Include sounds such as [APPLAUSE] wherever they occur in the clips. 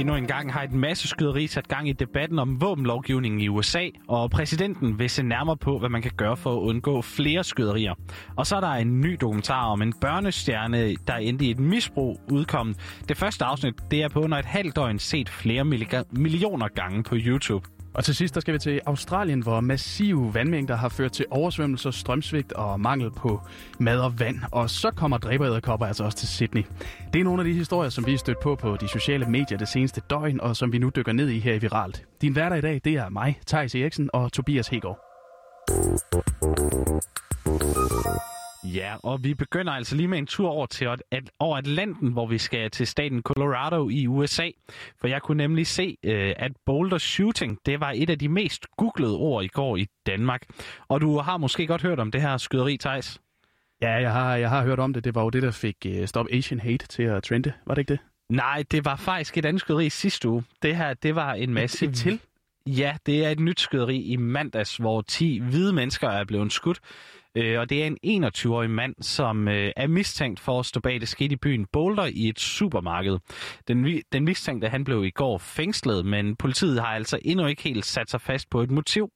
Endnu en gang har et masse skyderi sat gang i debatten om våbenlovgivningen i USA, og præsidenten vil se nærmere på, hvad man kan gøre for at undgå flere skyderier. Og så er der en ny dokumentar om en børnestjerne, der endte i et misbrug udkommet. Det første afsnit, det er på under et halvt døgn set flere millioner gange på YouTube. Og til sidst der skal vi til Australien, hvor massive vandmængder har ført til oversvømmelser, strømsvigt og mangel på mad og vand. Og så kommer dræberæderkopper altså også til Sydney. Det er nogle af de historier, som vi har stødt på på de sociale medier det seneste døgn, og som vi nu dykker ned i her i Viralt. Din hverdag i dag, det er mig, Thijs Eriksen og Tobias Hegård. Ja, og vi begynder altså lige med en tur over til at, over Atlanten, hvor vi skal til staten Colorado i USA. For jeg kunne nemlig se, øh, at boulder shooting, det var et af de mest googlede ord i går i Danmark. Og du har måske godt hørt om det her skyderi, Thijs? Ja, jeg har, jeg har hørt om det. Det var jo det, der fik uh, Stop Asian Hate til at trende. Var det ikke det? Nej, det var faktisk et andet skyderi sidste uge. Det her, det var en masse... Et, et til? Ja, det er et nyt skyderi i mandags, hvor 10 hvide mennesker er blevet skudt. Øh, og det er en 21-årig mand, som øh, er mistænkt for at stå bag det skete i byen Boulder i et supermarked. Den, den mistænkte han blev i går fængslet, men politiet har altså endnu ikke helt sat sig fast på et motiv.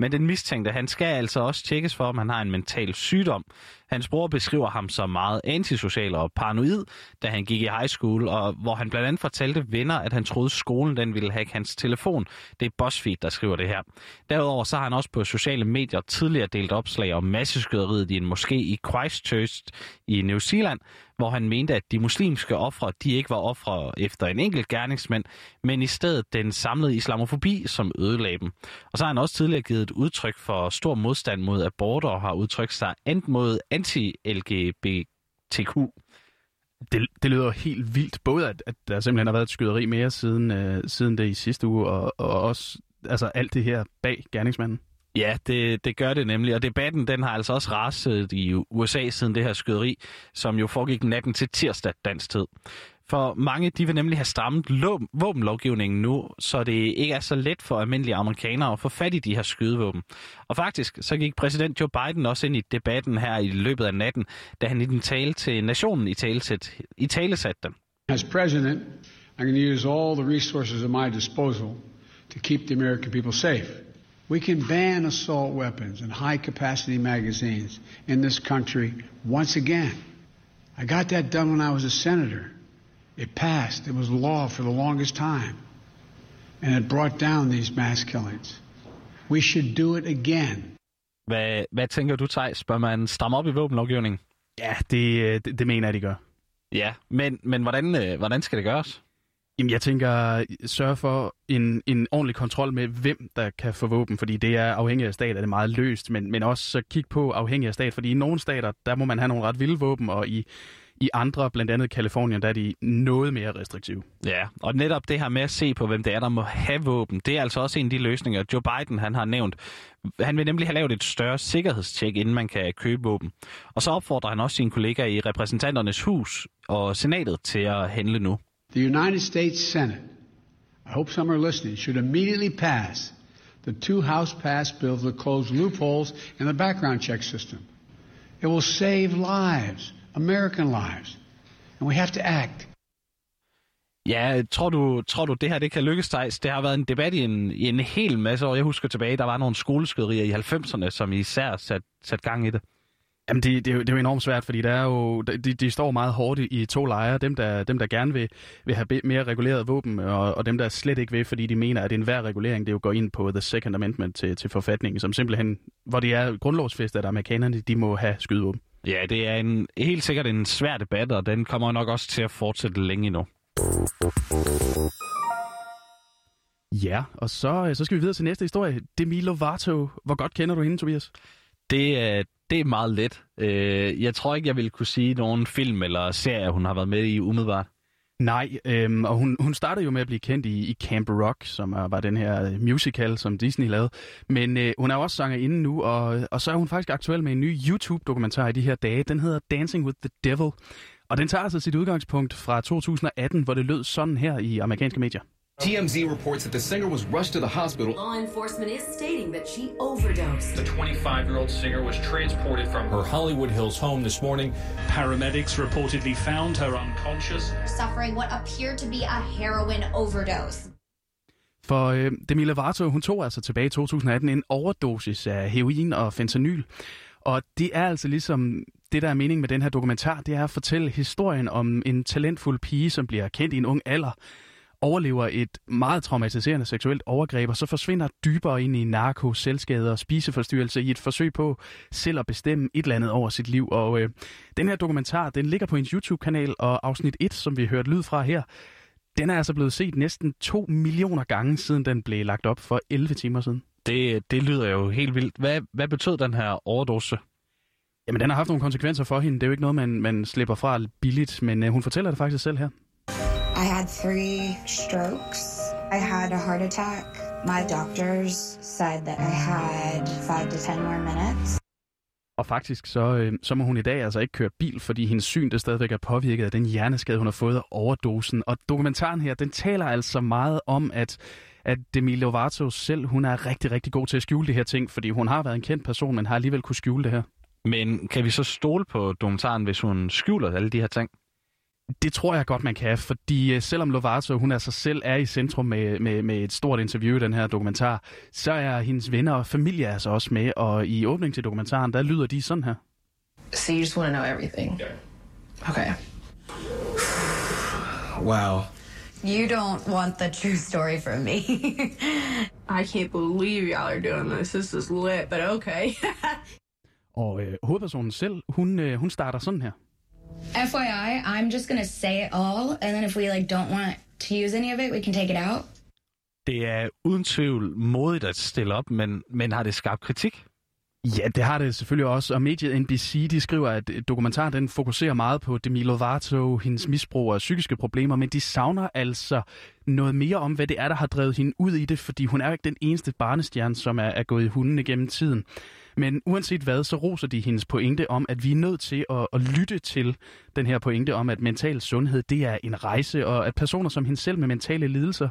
Men den mistænkte, han skal altså også tjekkes for, om han har en mental sygdom. Hans bror beskriver ham som meget antisocial og paranoid, da han gik i high school, og hvor han blandt andet fortalte venner, at han troede, skolen den ville hacke hans telefon. Det er BuzzFeed, der skriver det her. Derudover så har han også på sociale medier tidligere delt opslag om masseskyderiet i en moské i Christchurch i New Zealand, hvor han mente, at de muslimske ofre, de ikke var ofre efter en enkelt gerningsmand, men i stedet den samlede islamofobi, som ødelagde dem. Og så har han også tidligere givet et udtryk for stor modstand mod aborter og har udtrykt sig enten mod anti-LGBTQ. Det, det lyder helt vildt, både at, at der simpelthen har været et skyderi mere siden, øh, siden det i sidste uge, og, og også altså alt det her bag gerningsmanden. Ja, det, det gør det nemlig, og debatten den har altså også raset i USA siden det her skyderi, som jo foregik natten til tirsdag dansk tid. For mange de vil nemlig have strammet våbenlovgivningen nu, så det ikke er så let for almindelige amerikanere at få fat i de her skydevåben. Og faktisk så gik præsident Joe Biden også ind i debatten her i løbet af natten, da han i den tale til nationen i tale, i tale satte. As president, I'm going to use all the resources at my disposal to keep the American people safe. We can ban assault weapons and high capacity magazines in this country once again. I got that done when I was a senator. It passed. It was law for the longest time. And it brought down these mass killings. We should do it again. Hvad, hvad tænker du, Thijs? Bør man stramme op i våbenlovgivningen? Ja, det, det, det mener jeg, de gør. Ja, men, men hvordan, øh, hvordan skal det gøres? Jamen, jeg tænker, sørge for en, en ordentlig kontrol med, hvem der kan få våben, fordi det er afhængig af stat, er det meget løst, men, men også så kig på afhængig af stat, fordi i nogle stater, der må man have nogle ret vilde våben, og i, i andre, blandt andet Kalifornien, der er de noget mere restriktive. Ja, og netop det her med at se på, hvem det er, der må have våben, det er altså også en af de løsninger, Joe Biden han har nævnt. Han vil nemlig have lavet et større sikkerhedstjek, inden man kan købe våben. Og så opfordrer han også sine kollegaer i repræsentanternes hus og senatet til at handle nu. The United States Senate, I hope some are listening, should immediately pass the two House passed bills that close loopholes in the background check system. It will save lives, American lives, and we have to act. Ja, tror du, tror du, det her det kan lykkes, Thijs? Det har været en debat i en, i en hel masse år. Jeg husker tilbage, der var nogle skoleskyderier i 90'erne, som især sat, sat gang i det. Jamen, det, det, er jo, det er jo enormt svært, fordi der er jo, de, de står meget hårdt i, to lejre. Dem der, dem, der gerne vil, vil have mere reguleret våben, og, og dem, der slet ikke vil, fordi de mener, at enhver regulering, det jo går ind på The Second Amendment til, til forfatningen, som simpelthen, hvor det er grundlovsfest, at amerikanerne, de må have skydevåben. Ja, det er en, helt sikkert en svær debat, og den kommer nok også til at fortsætte længe endnu. Ja, og så, så skal vi videre til næste historie. Demi Lovato. Hvor godt kender du hende, Tobias? Det er, det er meget let. Øh, jeg tror ikke, jeg ville kunne sige nogen film eller serie, hun har været med i umiddelbart. Nej, øhm, og hun, hun startede jo med at blive kendt i, i Camp Rock, som er, var den her øh, musical, som Disney lavede. Men øh, hun er også sangerinde nu, og, og så er hun faktisk aktuel med en ny YouTube-dokumentar i de her dage. Den hedder Dancing with the Devil. Og den tager altså sit udgangspunkt fra 2018, hvor det lød sådan her i amerikanske medier. TMZ reports that the singer was rushed to the hospital. Law enforcement is stating that she overdosed. The 25 year old singer was transported from her Hollywood Hills home this morning. Paramedics reportedly found her unconscious. Suffering what appeared to be a heroin overdose. For øh, Demi Lovato, hun tog altså tilbage i 2018 en overdosis af heroin og fentanyl. Og det er altså ligesom det, der er meningen med den her dokumentar, det er at fortælle historien om en talentfuld pige, som bliver kendt i en ung alder, overlever et meget traumatiserende seksuelt overgreb, og så forsvinder dybere ind i narko, selvskade og spiseforstyrrelse i et forsøg på selv at bestemme et eller andet over sit liv. Og øh, den her dokumentar, den ligger på en YouTube-kanal, og afsnit 1, som vi hørte lyd fra her, den er altså blevet set næsten 2 millioner gange, siden den blev lagt op for 11 timer siden. Det, det lyder jo helt vildt. Hvad, hvad betød den her overdose? Jamen, den har haft nogle konsekvenser for hende. Det er jo ikke noget, man, man slipper fra billigt, men uh, hun fortæller det faktisk selv her. I had three strokes. I had a heart attack. My doctors said that I had five to ten more minutes. Og faktisk så, øh, så må hun i dag altså ikke køre bil, fordi hendes syn det stadigvæk er påvirket af den hjerneskade, hun har fået af overdosen. Og dokumentaren her, den taler altså meget om, at at Demi Lovato selv, hun er rigtig, rigtig god til at skjule de her ting, fordi hun har været en kendt person, men har alligevel kunne skjule det her. Men kan vi så stole på dokumentaren, hvis hun skjuler alle de her ting? Det tror jeg godt, man kan, fordi øh, selvom Lovato, hun altså selv er i centrum med, med, med et stort interview i den her dokumentar, så er hendes venner og familie altså også med, og i åbning til dokumentaren, der lyder de sådan her. So you just want to know everything? Yeah. Okay. Wow. You don't want the true story from me. [LAUGHS] I can't believe y'all are doing this. This is lit, but okay. [LAUGHS] Og øh, hovedpersonen selv, hun, øh, hun starter sådan her. FYI, I'm just gonna say it all, and then if we like don't want to use any of it, we can take it out. Det er uden tvivl modigt at stille op, men, men har det skabt kritik? Ja, det har det selvfølgelig også. Og mediet NBC, de skriver, at øh, dokumentaren den fokuserer meget på Demi Lovato, hendes misbrug og psykiske problemer, men de savner altså noget mere om, hvad det er, der har drevet hende ud i det, fordi hun er jo ikke den eneste barnestjerne, som er, er gået i hunden gennem tiden. Men uanset hvad, så roser de hendes pointe om, at vi er nødt til at, at lytte til den her pointe om, at mental sundhed, det er en rejse, og at personer som hende selv med mentale lidelser,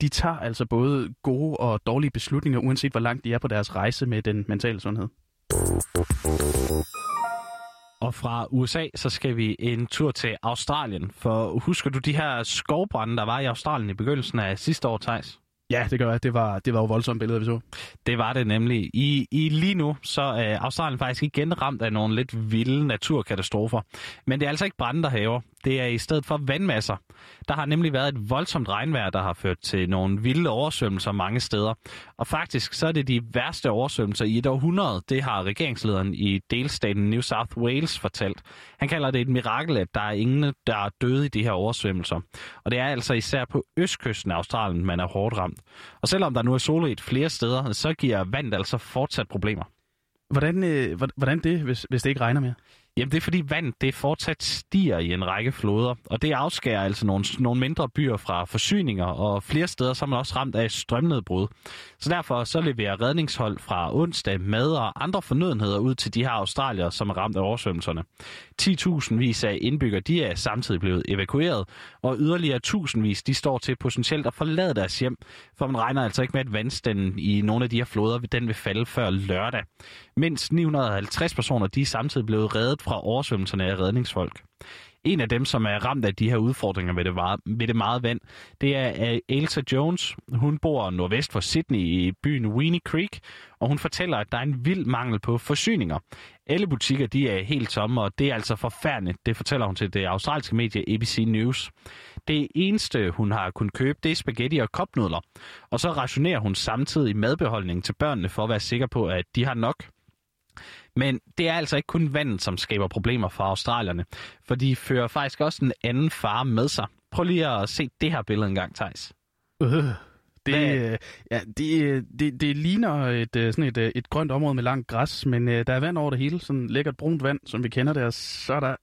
de tager altså både gode og dårlige beslutninger, uanset hvor langt de er på deres rejse med den mentale sundhed. Og fra USA, så skal vi en tur til Australien. For husker du de her skovbrænde, der var i Australien i begyndelsen af sidste år, Thijs? Ja, det gør jeg. Det var, det var jo voldsomme billeder, vi så. Det var det nemlig. I, i lige nu så er Australien faktisk igen ramt af nogle lidt vilde naturkatastrofer. Men det er altså ikke brænde, der haver. Det er i stedet for vandmasser. Der har nemlig været et voldsomt regnvejr, der har ført til nogle vilde oversvømmelser mange steder. Og faktisk så er det de værste oversvømmelser i et århundrede. Det har regeringslederen i delstaten New South Wales fortalt. Han kalder det et mirakel, at der er ingen, der er døde i de her oversvømmelser. Og det er altså især på østkysten af Australien, man er hårdt ramt. Og selvom der nu er solrigt flere steder, så giver vand altså fortsat problemer. Hvordan, øh, hvordan det, hvis, hvis det ikke regner mere? Jamen det er fordi vand det fortsat stiger i en række floder, og det afskærer altså nogle, nogle mindre byer fra forsyninger, og flere steder så er man også ramt af strømnedbrud. Så derfor så leverer redningshold fra onsdag mad og andre fornødenheder ud til de her australier, som er ramt af oversvømmelserne. 10.000 vis af indbyggere de er samtidig blevet evakueret, og yderligere tusindvis de står til potentielt at forlade deres hjem, for man regner altså ikke med, at vandstanden i nogle af de her floder den vil falde før lørdag. Mindst 950 personer de er samtidig blevet reddet fra oversvømmelserne af redningsfolk. En af dem, som er ramt af de her udfordringer ved det, meget, ved det meget vand, det er Elsa Jones. Hun bor nordvest for Sydney i byen Weenie Creek, og hun fortæller, at der er en vild mangel på forsyninger. Alle butikker de er helt tomme, og det er altså forfærdeligt. Det fortæller hun til det australske medie ABC News. Det eneste, hun har kunnet købe, det er spaghetti og kopnudler. Og så rationerer hun samtidig madbeholdningen til børnene for at være sikker på, at de har nok. Men det er altså ikke kun vandet, som skaber problemer for australierne, for de fører faktisk også en anden fare med sig. Prøv lige at se det her billede en gang, Thijs. Øh, det, øh, ja, det, det, det ligner et, øh, sådan et, øh, et grønt område med langt græs, men øh, der er vand over det hele, sådan lækkert brunt vand, som vi kender det, og så er der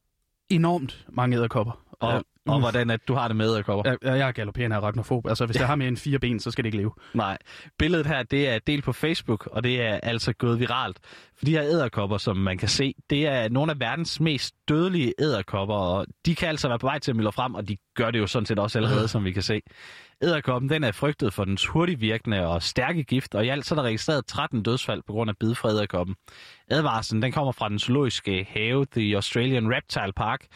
enormt mange æderkopper. Og, Ja, ja, og mm. hvordan at du har det med æderkopper. Jeg, jeg er galopperende arachnofob. Altså, hvis jeg har mere end fire ben, så skal det ikke leve. Nej. Billedet her, det er delt på Facebook, og det er altså gået viralt. For de her æderkopper, som man kan se, det er nogle af verdens mest dødelige æderkopper, og de kan altså være på vej til at mylde frem, og de gør det jo sådan set også allerede, som vi kan se. Æderkoppen, den er frygtet for dens hurtigt virkende og stærke gift, og i alt så er der registreret 13 dødsfald på grund af bid fra æderkoppen. Advarslen, den kommer fra den zoologiske have, The Australian Reptile Park,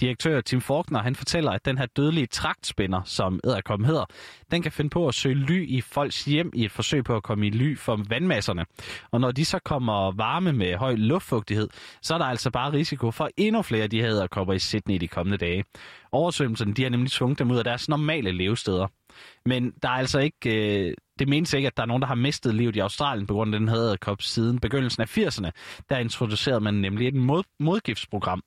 Direktør Tim Faulkner, han fortæller, at den her dødelige traktspænder, som æderkoppen hedder, den kan finde på at søge ly i folks hjem i et forsøg på at komme i ly for vandmasserne. Og når de så kommer varme med høj luftfugtighed, så er der altså bare risiko for endnu flere af de her æderkopper i Sydney de kommende dage. Oversvømmelserne, de har nemlig tvunget dem ud af deres normale levesteder. Men der er altså ikke, øh, det menes ikke, at der er nogen, der har mistet livet i Australien på grund af den her æderkop siden begyndelsen af 80'erne. Der introducerede man nemlig et mod, modgiftsprogram.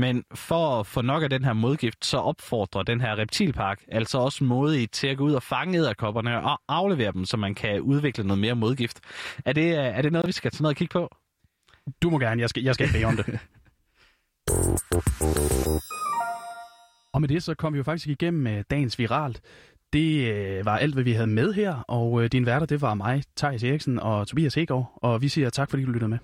Men for at få nok af den her modgift, så opfordrer den her reptilpark altså også modige til at gå ud og fange æderkopperne og aflevere dem, så man kan udvikle noget mere modgift. Er det, øh, er det noget, vi skal tage noget og kigge på? Du må gerne, jeg skal, jeg skal bede om det. [LAUGHS] Og med det så kom vi jo faktisk igennem øh, dagens viralt. Det øh, var alt, hvad vi havde med her, og din værter, det var mig, Thijs Eriksen og Tobias Hegård, og vi siger tak, fordi du lyttede med.